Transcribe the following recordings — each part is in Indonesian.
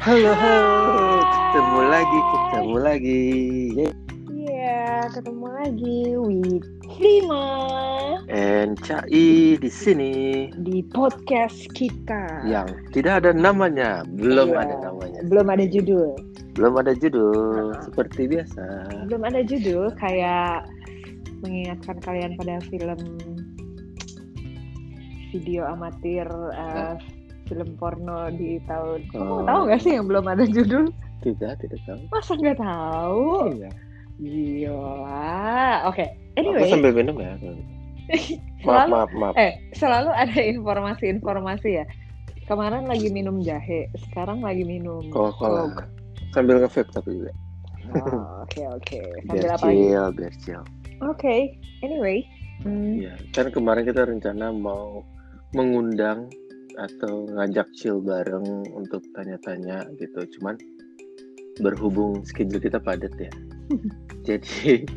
Halo, halo, ketemu lagi, ketemu lagi. Iya, ketemu lagi with Prima And Cai di sini di podcast kita. yang tidak ada namanya, belum Iya, ada namanya, Belum ada judul. belum ada judul, Uh-uh. seperti biasa. Belum ada judul kayak mengingatkan kalian pada film video amatir uh, film porno di tahun. Kamu Oh. tahu nggak sih yang belum ada judul? Tidak, tidak tahu. Masa nggak tahu? Iya. Gila. Oke. Aku Anyway, sambil minum ya. Maaf, selalu maaf, maaf. eh selalu ada informasi-informasi ya. Kemarin lagi minum jahe, sekarang lagi minum Coca-Cola. Coke. Sambil nge-vape tapi juga. Oh, Oke oke. Sambil apa chill, biar chill. Oke. Anyway. hmm, Iya, kan kemarin kita rencana mau mengundang atau ngajak chill bareng untuk tanya-tanya gitu. Cuman berhubung schedule kita padat ya. Jadi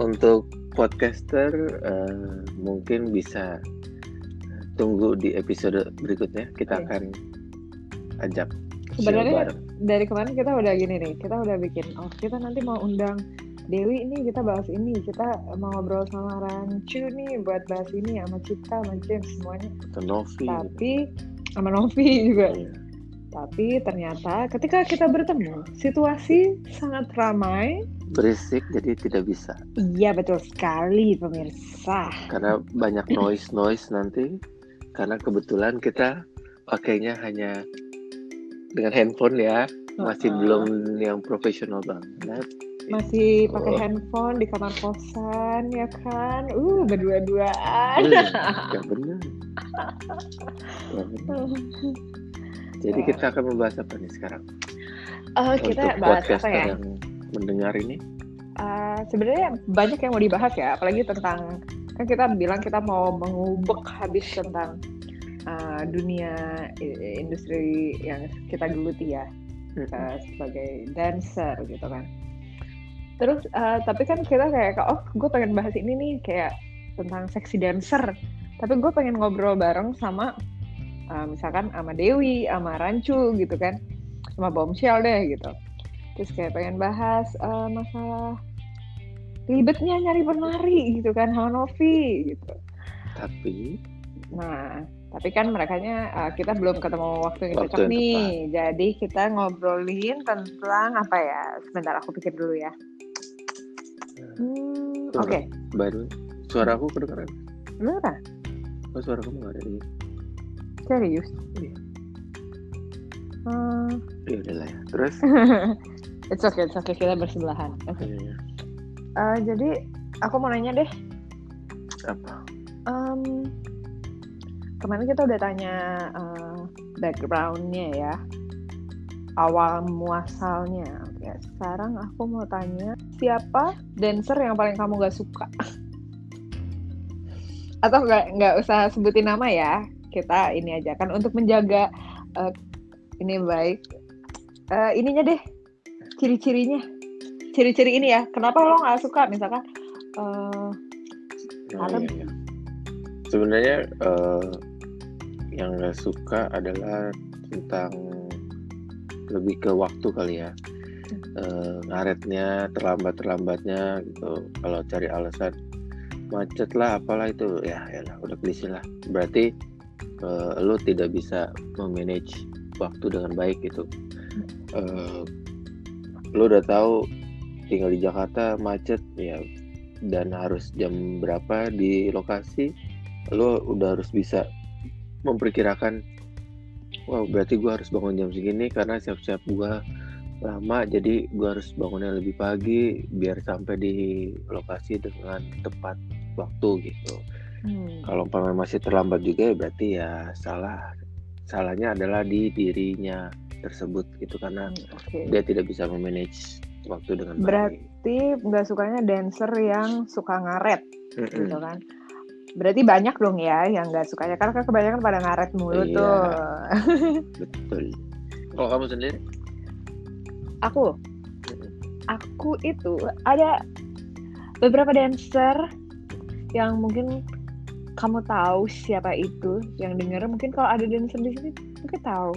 untuk podcaster eh, mungkin bisa tunggu di episode berikutnya. Kita Iya. akan ajak Sebenarnya dari kemarin kita udah gini nih, kita udah bikin. Oh kita nanti mau undang Dewi ini kita bahas ini, kita mau ngobrol sama Rancu nih buat bahas ini sama Cita, sama James semuanya. Novi. Tapi sama Novi juga. Iya. Tapi ternyata ketika kita bertemu, situasi sangat ramai. Berisik jadi tidak bisa. Iya betul sekali pemirsa. karena banyak noise noise nanti karena kebetulan kita pakainya hanya dengan handphone ya masih Uh-uh. belum yang profesional banget Masih pakai Oh. handphone di kamar kosan ya kan? Uh berdua-duaan. Ya benar ya benar jadi kita akan membahas apa nih sekarang Oh kita untuk bahas apa ya? yang mendengar ini Uh, sebenarnya banyak yang mau dibahas ya, apalagi tentang kan kita bilang kita mau mengubek habis tentang uh, dunia industri yang kita geluti ya uh, sebagai dancer gitu kan. Terus uh, tapi kan kita kayak oh gue pengen bahas ini nih kayak tentang seksi dancer, tapi gue pengen ngobrol bareng sama uh, misalkan sama Dewi, sama Rancu gitu kan, sama Bombshell deh gitu. Terus kayak pengen bahas uh, masalah ribetnya nyari penari gitu kan sama Novi gitu. tapi Nah, tapi kan mereka kita belum ketemu waktu yang Waktu cocok yang nih. Jadi kita ngobrolin tentang apa ya? Sebentar aku pikir dulu ya. Hmm. Oke, baru suara aku kedengaran beneran oh suara kamu nggak ada di serius. Iya. Hmm, ya udah lah ya terus it's okay, it's okay kita bersebelahan. Oke. Iya, Uh, jadi aku mau nanya deh. apa Em, kemarin kita udah tanya eh, backgroundnya ya, awal muasalnya. Sekarang aku mau tanya siapa dancer yang paling kamu gak suka? Atau nggak nggak usah sebutin nama ya, kita ini aja kan untuk menjaga eh, ini baik. Eh, ininya deh, ciri-cirinya, ciri-ciri ini ya. Kenapa lo nggak suka? Misalkan. eh, Oh, iya, iya. Sebenarnya eh, yang nggak suka adalah tentang lebih ke waktu kali ya. Eh, ngaretnya, terlambat terlambatnya gitu. Kalau cari alasan macet lah, apalah itu ya, ya udah klise lah. Berarti eh, lo tidak bisa memanage waktu dengan baik gitu. Eh, lo udah tahu tinggal di Jakarta macet ya dan harus jam berapa di lokasi lo udah harus bisa memperkirakan wow berarti gua harus bangun jam segini karena siap-siap gua lama jadi gua harus bangunnya lebih pagi biar sampai di lokasi dengan tepat waktu gitu hmm. kalau umpamanya masih terlambat juga ya berarti ya salah salahnya adalah di dirinya tersebut gitu karena Hmm, Oke. dia tidak bisa memanage waktu dengan baik Berarti nggak sukanya dancer yang suka ngaret gitu kan? Berarti banyak dong ya yang nggak sukanya karena kan kebanyakan pada ngaret mulu Iya. tuh. betul kalau kamu sendiri aku, aku itu ada beberapa dancer yang mungkin kamu tahu siapa itu yang denger mungkin kalau ada dancer di sini mungkin tahu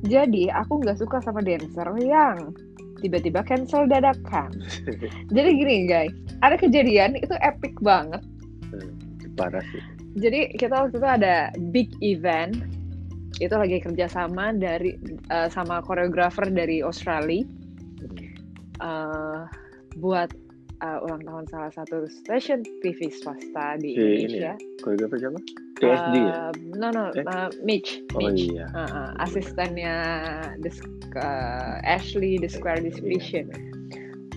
Jadi aku nggak suka sama dancer yang tiba-tiba cancel dadakan. Jadi gini guys, ada kejadian itu epic banget. Hmm, Parah sih. Jadi kita waktu itu ada big event itu lagi kerjasama dari eh, sama koreografer dari Australia eh, buat eh, ulang tahun salah satu stasiun TV swasta di Si ini Indonesia. Koreografer siapa? TSD ya? Eh, no no, Eh? eh, Mitch. Oh Mitch. iya. Uh, uh, asistennya the, uh, Ashley the Square Division.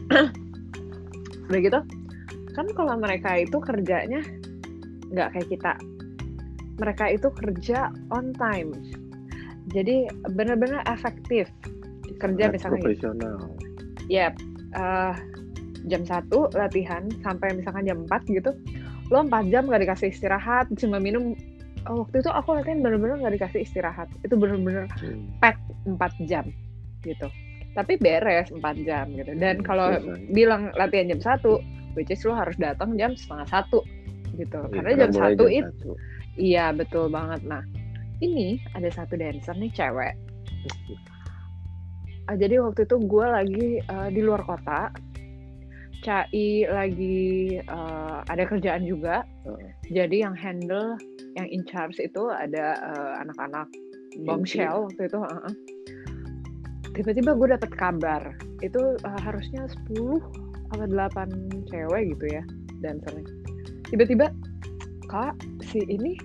Udah gitu, kan kalau mereka itu kerjanya nggak kayak kita. Mereka itu kerja on time. Jadi benar-benar efektif. Kerja Sangat misalnya profesional. ya eh, jam 1 latihan sampai misalkan jam 4 gitu lo 4 jam gak dikasih istirahat cuma minum oh, waktu itu aku latihan bener-bener gak dikasih istirahat itu bener-bener Hmm. pack 4 jam gitu tapi beres 4 jam gitu dan Hmm, kalau bilang latihan jam 1 which is lo harus datang jam setengah satu gitu Iya, karena jam satu itu satu. Iya betul banget nah ini ada satu dancer nih cewek Ah, jadi waktu itu gue lagi eh, di luar kota, Cai lagi eh, ada kerjaan juga. Heeh. Jadi yang handle, yang in charge itu ada eh, anak-anak bombshell waktu itu. heeh. Tiba-tiba gue dapet kabar itu eh, harusnya 10 atau 8 cewek gitu ya dancernya. Tiba-tiba kak si ini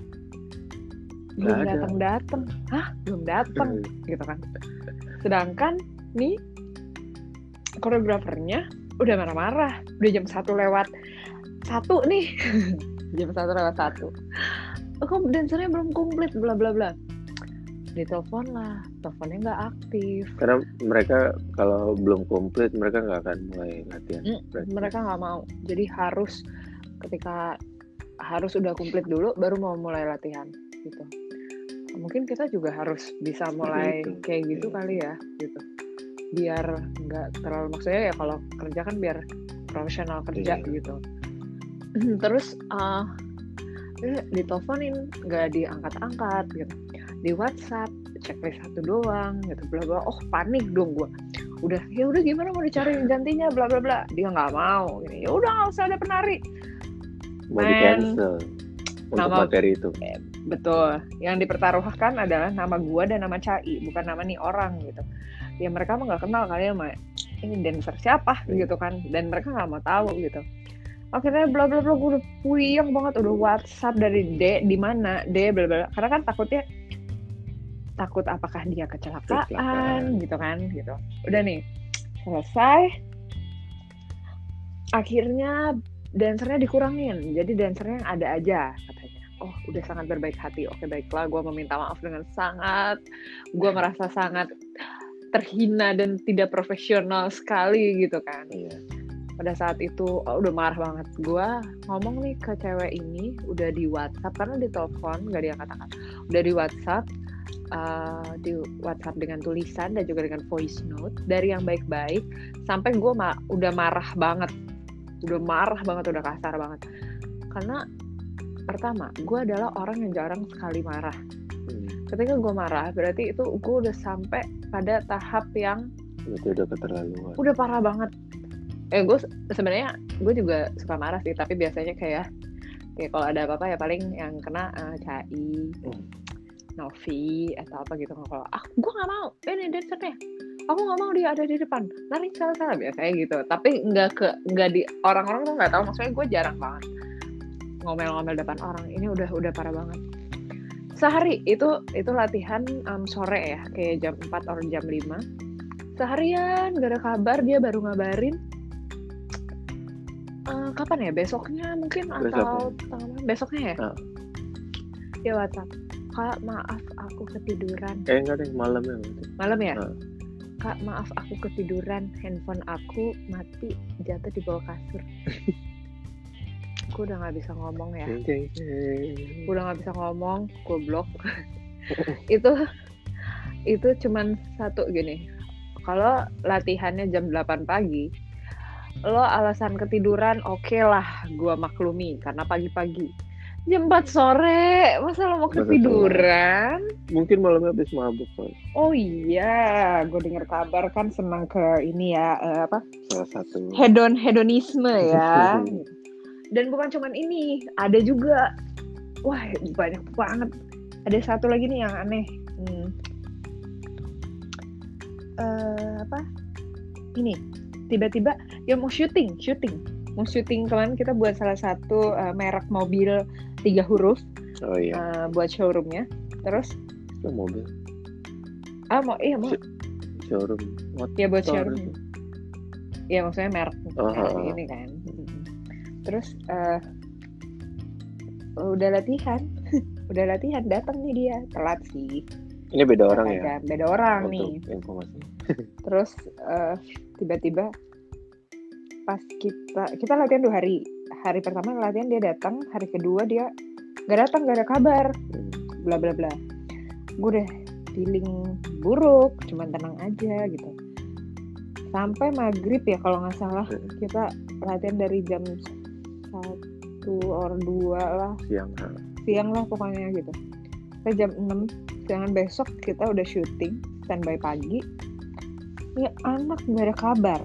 belum Nggak ada. datang-datang, hah belum datang gitu kan. Sedangkan nih koreografernya udah marah-marah, udah jam satu lewat satu nih, jam satu lewat satu. Oh, kok dancernya belum komplit, bla bla bla. Ditelepon lah, teleponnya nggak aktif. Karena mereka kalau belum komplit mereka nggak akan mulai latihan. Hmm, Berarti. Mereka nggak mau, jadi harus ketika harus udah komplit dulu baru mau mulai latihan gitu. Mungkin kita juga harus bisa mulai itu. kayak gitu Iya. kali ya, gitu. Biar nggak terlalu maksudnya ya kalau kerja kan biar profesional kerja Iya. gitu. Terus uh, diteleponin nggak diangkat-angkat gitu. Di WhatsApp checklist satu doang gitu bla bla. Oh panik dong gua. Udah ya udah gimana mau dicari gantinya bla bla bla. Dia nggak mau. Gini, Ya udah nggak usah ada penari. Mau di cancel untuk Nama- materi itu. Betul. Yang dipertaruhkan adalah nama gua dan nama Cai, bukan nama nih orang gitu. Ya mereka mah nggak kenal kali ya sama ini dancer siapa gitu kan, dan mereka nggak mau tahu gitu. Akhirnya bla bla bla gue udah puyeng banget udah WhatsApp dari D di mana D bla bla karena kan takutnya takut apakah dia kecelakaan, Kecelakaan. gitu kan gitu. Udah nih selesai. Akhirnya dancernya dikurangin, jadi dancernya yang ada aja katanya. Oh, udah sangat berbaik hati. Oke, baiklah. Gue meminta maaf dengan sangat. Gue merasa sangat terhina dan tidak profesional sekali gitu kan. Iya. Pada saat itu oh, udah marah banget. Gue ngomong nih ke cewek ini udah di WhatsApp karena di telepon nggak diangkat-angkat. Udah di WhatsApp, uh, di WhatsApp dengan tulisan dan juga dengan voice note dari yang baik-baik sampai gue ma- udah marah banget, udah marah banget, udah kasar banget. Karena pertama, gue adalah orang yang jarang sekali marah. Hmm. Ketika gue marah, berarti itu gue udah sampai pada tahap yang Itu udah keterlaluan. udah parah banget. Eh gue sebenarnya gue juga suka marah sih, tapi biasanya kayak kayak kalau ada apa-apa ya paling yang kena eh, Cai, Hmm. Novi atau apa gitu. Kalau ah gue nggak mau, ini dancernya. Aku nggak mau dia ada di depan. Lari salah-salah biasanya gitu. Tapi nggak ke nggak di orang-orang tuh nggak tahu. Maksudnya gue jarang banget ngomel-ngomel depan orang. Ini udah udah parah banget. Sehari itu itu latihan em, sore ya, kayak jam 4 atau jam 5 seharian gak ada kabar dia baru ngabarin Eh, kapan ya besoknya mungkin atau malam besoknya ya Ah. dia WhatsApp kak maaf aku ketiduran Eh enggak deh malam ya. malam ya Ah. Kak maaf aku ketiduran. Handphone aku mati jatuh di bawah kasur. Aku udah nggak bisa ngomong ya. Udah nggak bisa ngomong gue blok itu itu cuman satu gini. Kalau latihannya jam 8 pagi lo alasan ketiduran oke lah gue maklumi. Karena pagi-pagi jam 4 sore. Masa lo mau ketiduran? Mungkin malamnya habis mabuk Pak. oh iya gue dengar kabar kan senang ke ini ya eh, apa? Salah satu. hedon hedonisme ya. Dan bukan cuman ini ada juga wah banyak banget. Ada satu lagi nih yang aneh. Hmm. Eh, apa? Ini tiba-tiba ya mau syuting syuting mau syuting kemarin kita buat salah satu eh, merek mobil tiga huruf Oh iya. eh, buat showroomnya terus Itu mobil. ah mau iya mau Showroom. Motor. ya buat showroom ya maksudnya merek Oh, oh, oh. ini kan terus eh, udah latihan udah latihan datang nih dia telat sih Ini beda orang ya. Agak beda orang nih Untuk informasi. terus tiba-tiba pas kita kita latihan dua hari. Hari pertama latihan dia datang. Hari kedua dia nggak datang nggak ada kabar. Bla bla bla. Gue udah feeling buruk cuman tenang aja gitu. Sampai maghrib ya kalau nggak salah. Hmm. kita latihan dari jam satu or dua lah. Siang. siang lah pokoknya gitu. Sampai jam 6 jangan besok kita udah syuting standby pagi. Ya anak nggak ada kabar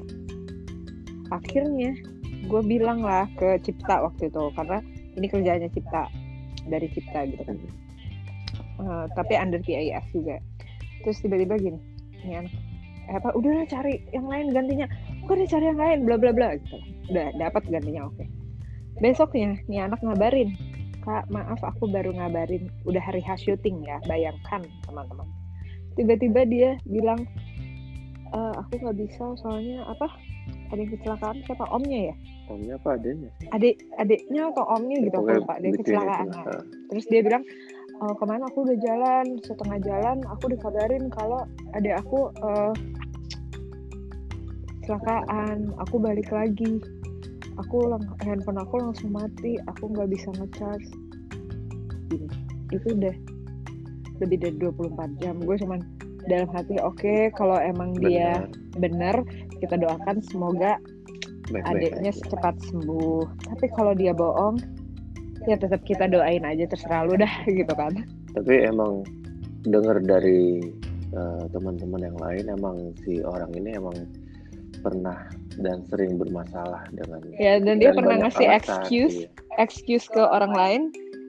akhirnya gue bilang lah ke Cipta waktu itu karena ini kerjanya Cipta dari Cipta gitu kan. Eh, tapi under PIS juga. Terus tiba-tiba gini ini anak eh, apa udah cari yang lain gantinya. Bukan cari yang lain bla bla bla gitu. Udah dapat gantinya oke. Besoknya nih anak ngabarin kak maaf aku baru ngabarin. Udah hari H syuting ya bayangkan teman-teman. Tiba-tiba dia bilang "E, aku nggak bisa soalnya apa ada yang kecelakaan siapa? Omnya ya? Omnya apa? Adanya? adik adiknya atau omnya gitu aku lupa dia ya, kecelakaan. Nah, Ha. terus dia bilang "Eh, ke mana? Aku udah jalan setengah jalan aku dikabarin kalau adik aku eh, kecelakaan. Aku balik lagi. Aku handphone aku langsung mati. Aku nggak bisa ngecharge. Itu udah lebih dari 24 jam. Gue cuman dalam hati oke kalau emang dia Benar. Kita doakan semoga adiknya aja. cepat sembuh tapi kalau dia bohong ya tetap kita doain aja terserah lu dah gitu kan Tapi emang dengar dari eh, teman-teman yang lain emang si orang ini emang pernah dan sering bermasalah dengan ya dan dia dan pernah ngasih alasan, excuse iya. excuse ke orang lain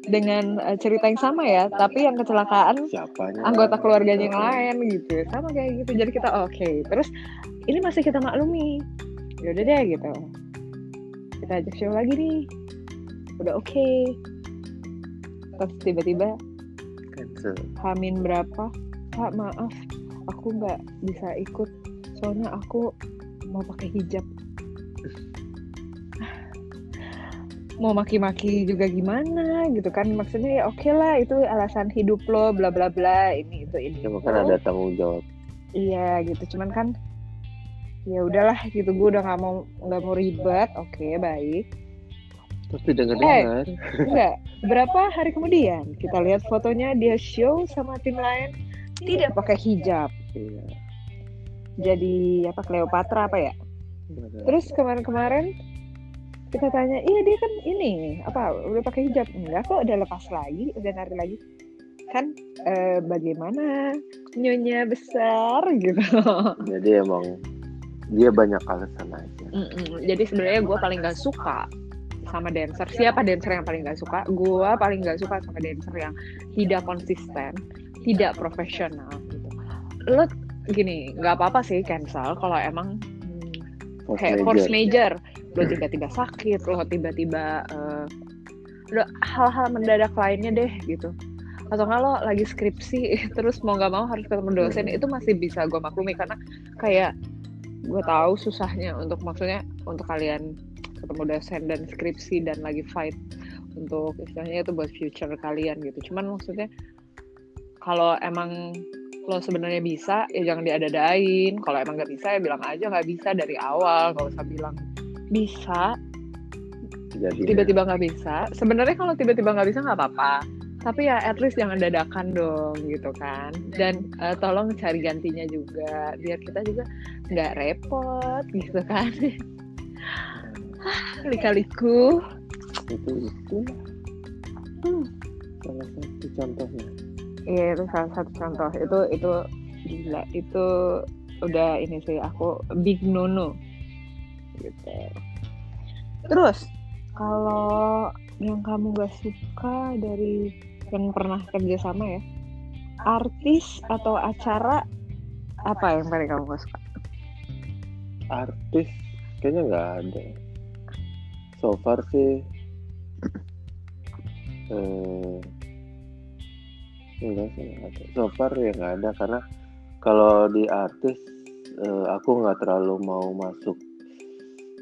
dengan eh, cerita yang sama ya tapi yang kecelakaan siapanya? anggota keluarganya yang Oh, lain gitu. Sama kayak gitu. Jadi kita oke. Terus ini masih kita maklumi. Ya udah deh gitu. Kita ajak show lagi nih. Udah oke. Terus tiba-tiba cancel. Hamin berapa? Kak maaf. Aku nggak bisa ikut. Soalnya aku mau pakai hijab mau maki-maki juga gimana gitu kan. Maksudnya ya oke lah itu alasan hidup lo bla bla bla ini itu ini Ya itu. kan ada tanggung jawab. iya gitu. Cuman kan ya udahlah gitu gue udah nggak mau nggak mau ribet. Oke baik. Tapi dengar-dengar enggak. Berapa hari kemudian kita lihat fotonya dia show sama tim lain? Tidak pakai hijab. Iya. jadi apa Cleopatra apa ya? Benar. terus kemarin-kemarin kita tanya iya dia kan ini apa udah pakai hijab? Enggak kok udah lepas lagi udah nari lagi. Kan eh, bagaimana nyonya besar? Gitu. Jadi emang dia banyak alasan aja. Mm-mm. jadi sebenarnya gue paling gak suka sama dancer. Siapa dancer yang paling gak suka? Gue paling gak suka sama dancer yang tidak konsisten tidak profesional gitu. Lo gini nggak apa-apa sih cancel kalau emang hmm, Force kayak major. force major lo tiba-tiba sakit lo tiba-tiba lo hal-hal mendadak lainnya deh gitu. Atau lo lagi skripsi terus mau nggak mau harus ketemu dosen Hmm. itu masih bisa gue maklumi. Karena kayak gue tahu susahnya untuk maksudnya untuk kalian ketemu dosen dan skripsi dan lagi fight untuk istilahnya itu buat future kalian gitu. Cuman maksudnya kalau emang lo sebenarnya bisa ya jangan diadadain kalau emang nggak bisa ya bilang aja. Nggak bisa dari awal nggak usah bilang bisa tiba-tiba nggak bisa. Sebenarnya kalau tiba-tiba nggak bisa nggak apa-apa. Tapi ya at least jangan dadakan dong gitu kan. Dan eh, tolong cari gantinya juga biar kita juga nggak repot gitu kan. Lika-liku. Itu itu. Salah satu contohnya. Iya itu salah satu contoh. Itu itu gila. Itu udah ini sih aku big no no gitu. Terus kalau yang kamu gak suka dari yang pernah kerja sama ya artis atau acara apa yang paling kamu gak suka? Artis kayaknya nggak ada. So far sih eh, enggak sih nggak ada. So far ya nggak ada karena kalau di artis eh, aku nggak terlalu mau masuk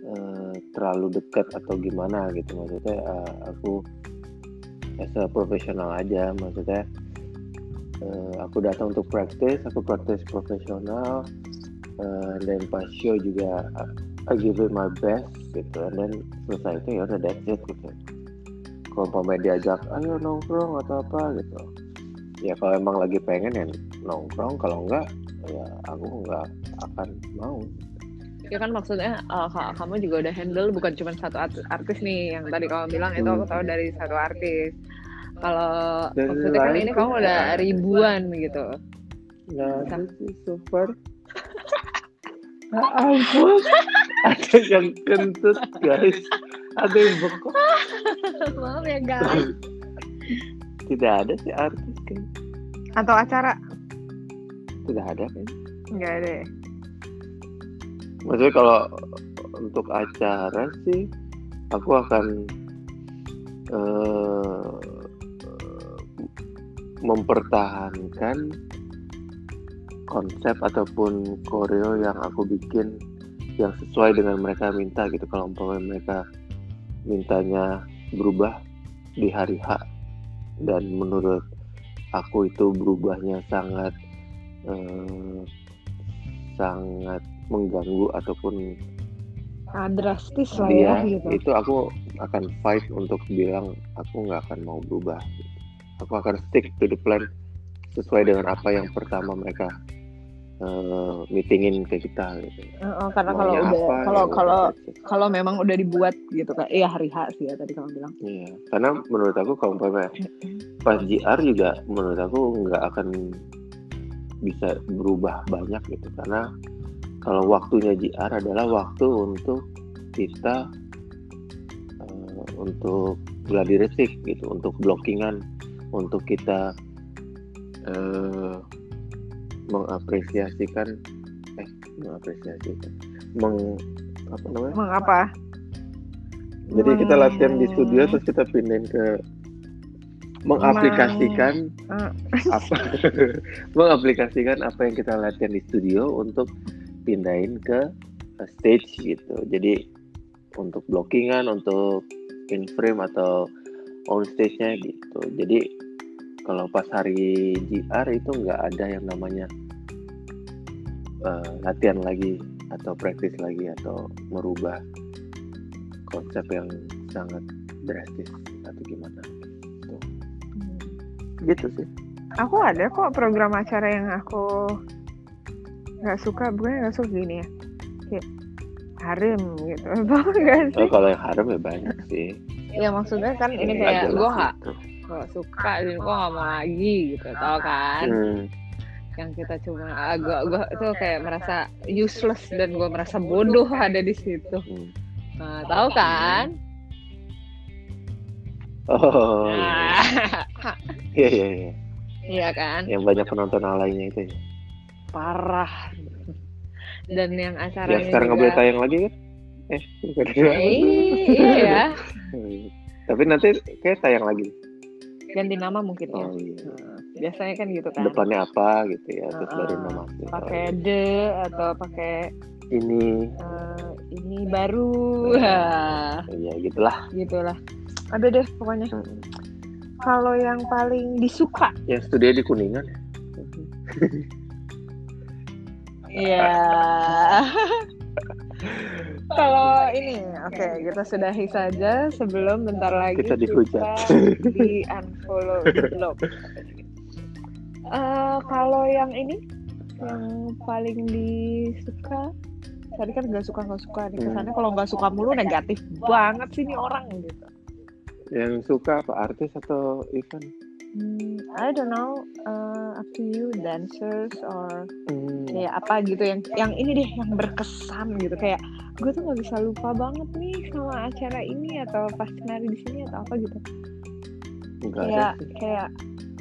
eh, terlalu dekat atau gimana gitu. Maksudnya eh, aku as a profesional aja. Maksudnya eh, aku datang untuk praktis aku praktis profesional eh, dan pas show juga uh, I give it my best gitu. And then selesai itu ya udah that's it gitu. Kalau pemain diajak ayo nongkrong atau apa gitu. Ya kalau emang lagi pengen ya nongkrong. Kalau enggak ya aku nggak akan mau ya kan maksudnya uh, ka- kamu juga udah handle bukan cuma satu art- artis nih yang tadi kamu bilang itu aku tahu dari satu artis. Kalau maksudnya kan lain ini kamu udah ribuan gitu. So far Ya ampun. Ada yang kentut guys. Ada yang bengkok. Maaf ya guys. Tidak ada sih artis kan. Atau acara? Tidak ada kan. Nggak ada ya? Maksudnya kalau untuk acara sih aku akan eh, mempertahankan konsep ataupun koreo yang aku bikin yang sesuai dengan mereka minta gitu. Kalau umpamanya mereka mintanya berubah di hari H dan menurut aku itu berubahnya sangat eh, sangat mengganggu ataupun ah, drastis lah dia ya gitu. itu aku akan fight untuk bilang aku nggak akan mau berubah. Aku akan stick to the plan sesuai dengan apa yang pertama mereka eh, meetingin ke kita gitu. Heeh, karena kalau udah kalau ya kalau kalau memang udah dibuat gitu kan iya hari H sih ya tadi kamu bilang. Iya, karena menurut aku kalau umpamanya pas JR juga menurut aku nggak akan bisa berubah banyak gitu karena kalau waktunya JR adalah waktu untuk kita eh, untuk gladi resik gitu untuk blockingan untuk kita eh, mengapresiasikan eh mengapresiasikan meng apa namanya? Mengapa jadi kita Meng- latihan di studio terus kita pindahin ke mengaplikasikan Eh, apa? Mengaplikasikan apa yang kita latihan di studio untuk pindahin ke uh, stage gitu. Jadi untuk blockingan, untuk in frame atau on stage-nya gitu. Jadi kalau pas hari GR itu nggak ada yang namanya uh, latihan lagi atau praktis lagi atau merubah konsep yang sangat drastis atau gimana gitu. Gitu sih. aku ada kok program acara yang aku nggak suka bukan nggak suka gini ya kayak harem gitu tau Oh, sih kalau yang harem ya banyak sih. ya maksudnya kan ini Nggak kayak gue nggak gitu. nggak suka dan gue nggak mau lagi gitu tau kan Hmm. yang kita cuma ah, gue gue itu kayak merasa useless dan gue merasa bodoh ada di situ hmm. nah tahu kan Oh, iya. iya iya iya. iya kan Yang banyak penonton alainya itu ya. Parah dan yang acaranya sekarang nggak juga boleh tayang lagi kan? Eh, bukan. Eh, iya ya Tapi nanti kayak tayang lagi. ganti nama mungkin ya Oh iya. Nah, biasanya kan gitu kan Depannya apa gitu ya, terus Uh-uh. baru nama. asli. pakai de atau pakai ini eh, ini baru Wah, ya gitulah. gitulah ada deh pokoknya Hmm. kalau yang paling disuka Yang studio di Kuningan ya. Iya. Kalau ini, oke kita sudahi saja sebelum bentar lagi Kita dihujat. di unfollow di blog. Eh, kalau yang ini, yang paling disuka, tadi kan nggak suka nggak suka nih Hmm. kesannya kalau nggak suka mulu negatif banget sih nih orang gitu. Yang suka apa artis atau event? Hmm, I don't know, uh, up to you, dancers or Hmm. kayak apa gitu yang yang ini deh yang berkesan gitu kayak gue tuh nggak bisa lupa banget nih sama acara ini atau pas nari di sini atau apa gitu Enggak ada kayak sih. kayak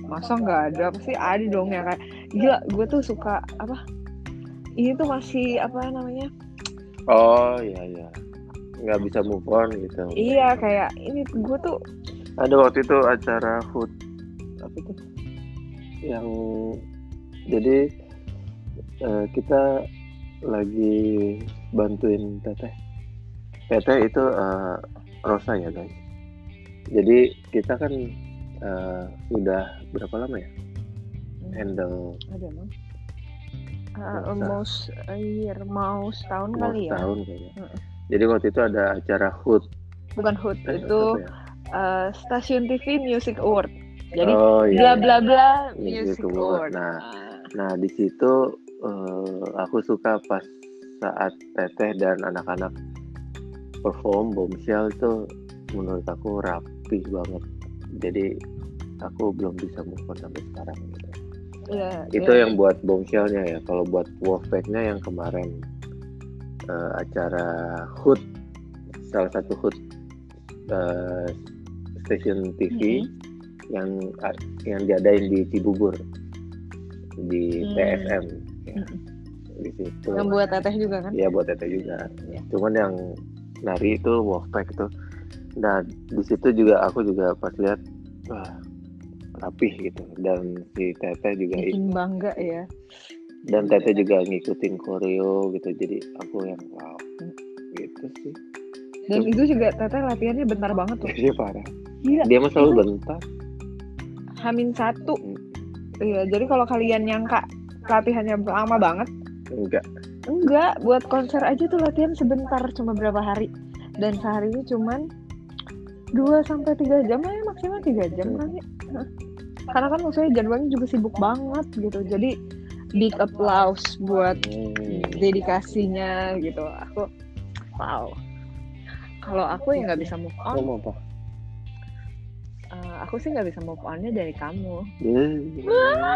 masa nggak ada pasti ada dong ya kayak gila gue tuh suka apa ini tuh masih apa namanya Oh iya iya. Nggak bisa move on gitu. iya kayak ini gue tuh Ada waktu itu acara food apa tuh? Yang jadi eh, kita lagi bantuin teteh. Teteh itu eh, Rosa ya guys. Jadi kita kan eh, sudah berapa lama ya handle ada emang Uh, almost a year mau setahun mau kali ya setahun kayaknya. Jadi waktu itu ada acara HUT bukan hood Eh, itu ya? uh, stasiun TV Music Award jadi oh, bla iya. bla bla Music Music Award. Award. Nah, Ah, Nah di situ eh, aku suka pas saat Teteh dan anak-anak perform Bombshell itu menurut aku rapi banget. Jadi aku belum bisa move on sampai sekarang. Gitu. iya, Itu iya. yang buat Bombshellnya ya. Kalau buat Wolfpack-nya yang kemarin eh, acara HUT salah satu HUT eh, stasiun TV Mhm. Yang yang diadain di Cibubur di Hmm. TSM ya. Mhm. di situ. Yang buat teteh juga kan? Ya buat Tete juga. Iya. cuman yang nari itu Wolfpack itu. Nah di situ juga aku juga pas lihat wah rapih gitu. Dan si Tete juga ik- bikin bangga ya. Dan Tete juga ngikutin koreo gitu. Jadi aku yang wow. Hmm. gitu sih. Dan itu juga teteh latihannya bentar banget tuh. Dia parah. Gila. Dia mah selalu bentar Hamin satu. Iya jadi kalau kalian nyangka latihannya lama banget. Enggak. Enggak buat konser aja tuh latihan sebentar cuma berapa hari. Dan seharinya cuman 2 sampai tiga jam lah ya maksimal tiga jam Hmm. kali. Hah. karena kan maksudnya jadwalnya juga sibuk banget gitu. Jadi big applause buat Hmm. dedikasinya gitu. Aku wow. Kalau aku ya nggak bisa move on. Kamu apa? eh, aku sih nggak bisa move onnya dari kamu. Gimana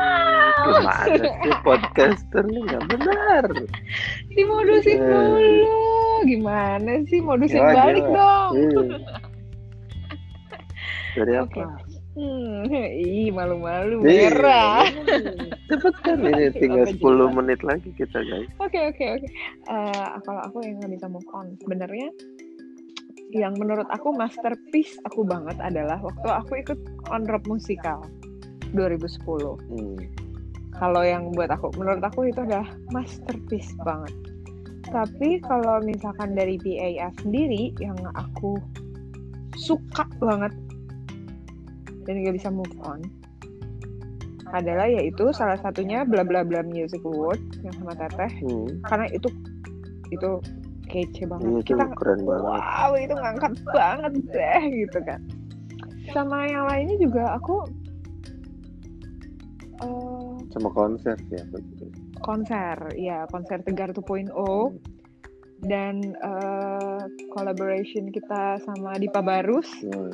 sih podcaster nih? Nggak benar. Dimodusin mulu. Gimana sih? Modusin Gila, balik gila. dong. Eh. dari apa? Hmm, ih malu-malu merah. Cepet kan ini? Tinggal Apa 10 juga? menit lagi kita guys. Oke oke oke. Eh, kalau aku yang nggak bisa move on, sebenarnya yang menurut aku masterpiece aku banget adalah waktu aku ikut on road musikal 2010. hmm. Kalau yang buat aku, menurut aku itu adalah masterpiece banget. Tapi kalau misalkan dari PAS sendiri yang aku suka banget dan gak bisa move on adalah yaitu salah satunya bla bla bla music award yang sama teteh Hmm. karena itu itu kece banget. Iya, itu kita keren banget. Wow itu ngangkat banget deh gitu kan. Sama yang lainnya juga aku eh, sama konser sih aku juga. konser ya konser Tegar 2.0 dan eh, collaboration kita sama Dipa Barus. Oh,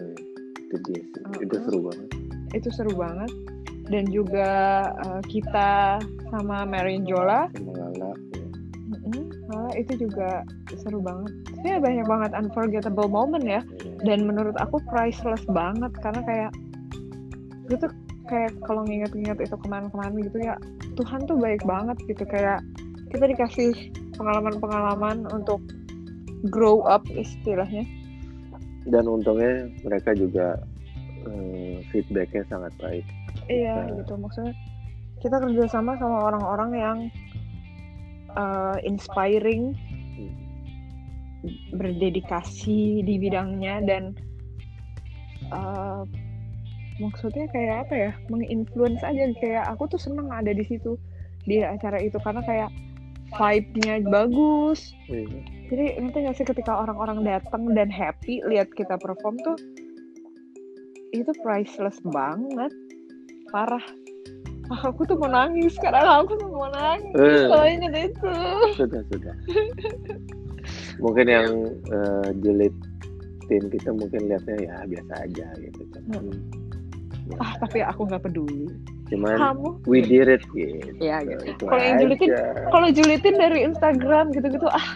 itu dia sih. Itu Uh-uh. seru banget. Itu seru banget. Dan juga eh, kita sama Marion Jola. Sama Lala. ya. Mm-mm, malah itu juga seru banget. Ya banyak banget unforgettable moment ya. Iya. dan menurut aku priceless banget. Karena kayak gue tuh kayak kalau nginget-nginget itu kemarin-kemarin gitu ya Tuhan tuh baik banget gitu. Kayak kita dikasih pengalaman-pengalaman untuk grow up istilahnya. Dan untungnya mereka juga eh, feedbacknya sangat baik. Iya Nah. gitu. Maksudnya kita kerjasama sama orang-orang yang uh, inspiring berdedikasi di bidangnya dan uh, maksudnya kayak apa ya menginfluence aja. Kayak aku tuh seneng ada di situ di acara itu. Karena kayak vibe-nya bagus. Jadi nanti nggak sih ketika orang-orang datang dan happy lihat kita perform tuh itu priceless banget. Parah. Ah, aku tuh mau nangis sekarang aku tuh mau nangis Eh. kalau inget itu sudah sudah. Mungkin yang eh, jilid tim kita mungkin lihatnya ya biasa aja gitu cuman ya, ah tapi aku nggak peduli. Cuman kamu? we did it gitu. Iya, gitu. Itu Kalau yang julitin, kalau julitin dari Instagram gitu-gitu ah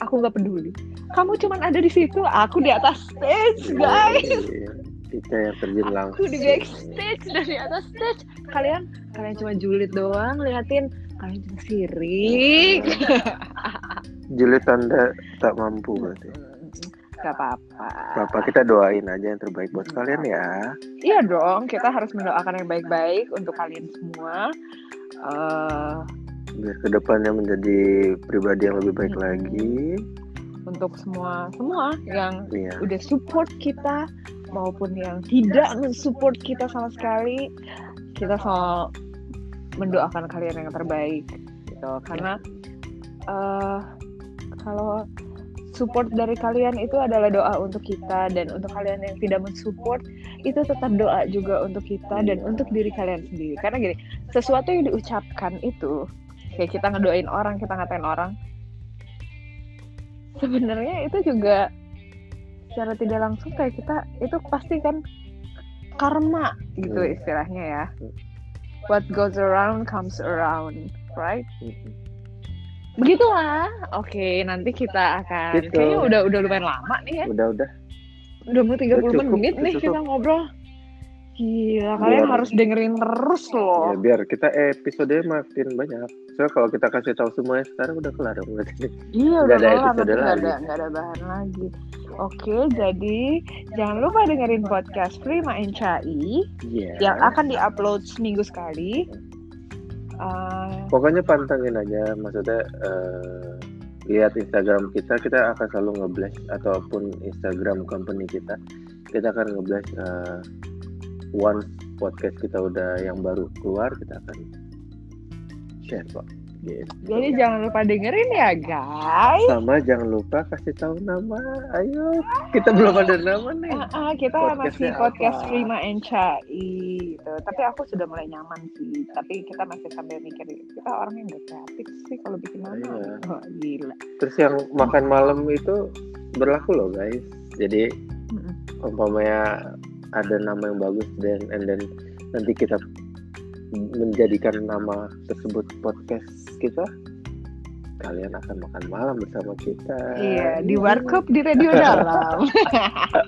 aku nggak peduli. Kamu cuman ada di situ aku di atas. Stage guys kita yang terjun langsung. aku di backstage dari atas stage. Kalian kalian cuma julid doang liatin. Kalian cuma sirik. Julid anda tak mampu berarti. Gak apa-apa. apa kita doain aja yang terbaik buat kalian ya. Iya dong, kita harus mendoakan yang baik-baik untuk kalian semua. Eh, biar ke depannya menjadi pribadi yang lebih baik Hmm. lagi untuk semua semua yang iya. udah support kita maupun yang tidak mensupport kita sama sekali, kita selalu mendoakan kalian yang terbaik gitu. Karena eh kalau support dari kalian itu adalah doa untuk kita dan untuk kalian yang tidak mensupport itu tetap doa juga untuk kita dan untuk diri kalian sendiri. Karena gini, sesuatu yang diucapkan itu kayak kita ngedoain orang, kita ngatain orang, sebenarnya itu juga secara tidak langsung kayak kita itu pasti kan karma gitu Hmm. istilahnya ya. What goes around comes around, right? Begitulah. Oke, nanti kita akan Gitu. kayaknya udah udah lumayan lama nih ya. udah udah Udah mau 30 Udah cukup, menit nih cukup. kita ngobrol. Gila, kalian harus dengerin terus loh. ya biar kita episode makin banyak soalnya kalau kita kasih tahu semuanya sekarang udah kelar dong berarti Iya, udah ada kelar, episode lagi. ada, ada bahan lagi. Oke, jadi jangan lupa dengerin podcast Prima NCI Iya. yang akan diupload seminggu sekali. Eh, pokoknya pantengin aja maksudnya eh, lihat Instagram kita kita akan selalu nge-blast ataupun Instagram company kita kita akan nge-blast eh, once podcast kita udah yang baru keluar kita akan share kok gitu. jadi jangan lupa dengerin ya guys. sama jangan lupa kasih tahu nama ayo kita belum ada nama nih Ah, ah, kita masih podcast apa? Prima NCI gitu. Tapi aku sudah mulai nyaman sih. Tapi kita masih sambil mikir kita orang yang gak kreatif sih kalau bikin nama. Iya. Wah, gila. terus yang makan malam itu berlaku loh guys jadi umpamanya ada nama yang bagus dan and then nanti kita menjadikan nama tersebut podcast kita kalian akan makan malam bersama kita Iya, di warkop di radio dalam.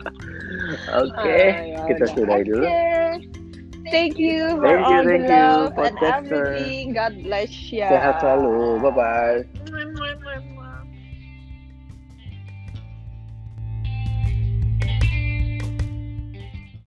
oke Ah, kita yaudah. sudahi dulu. Thank you for Thank you, all thank the you, love and podcaster. everything. God bless you. sehat selalu bye bye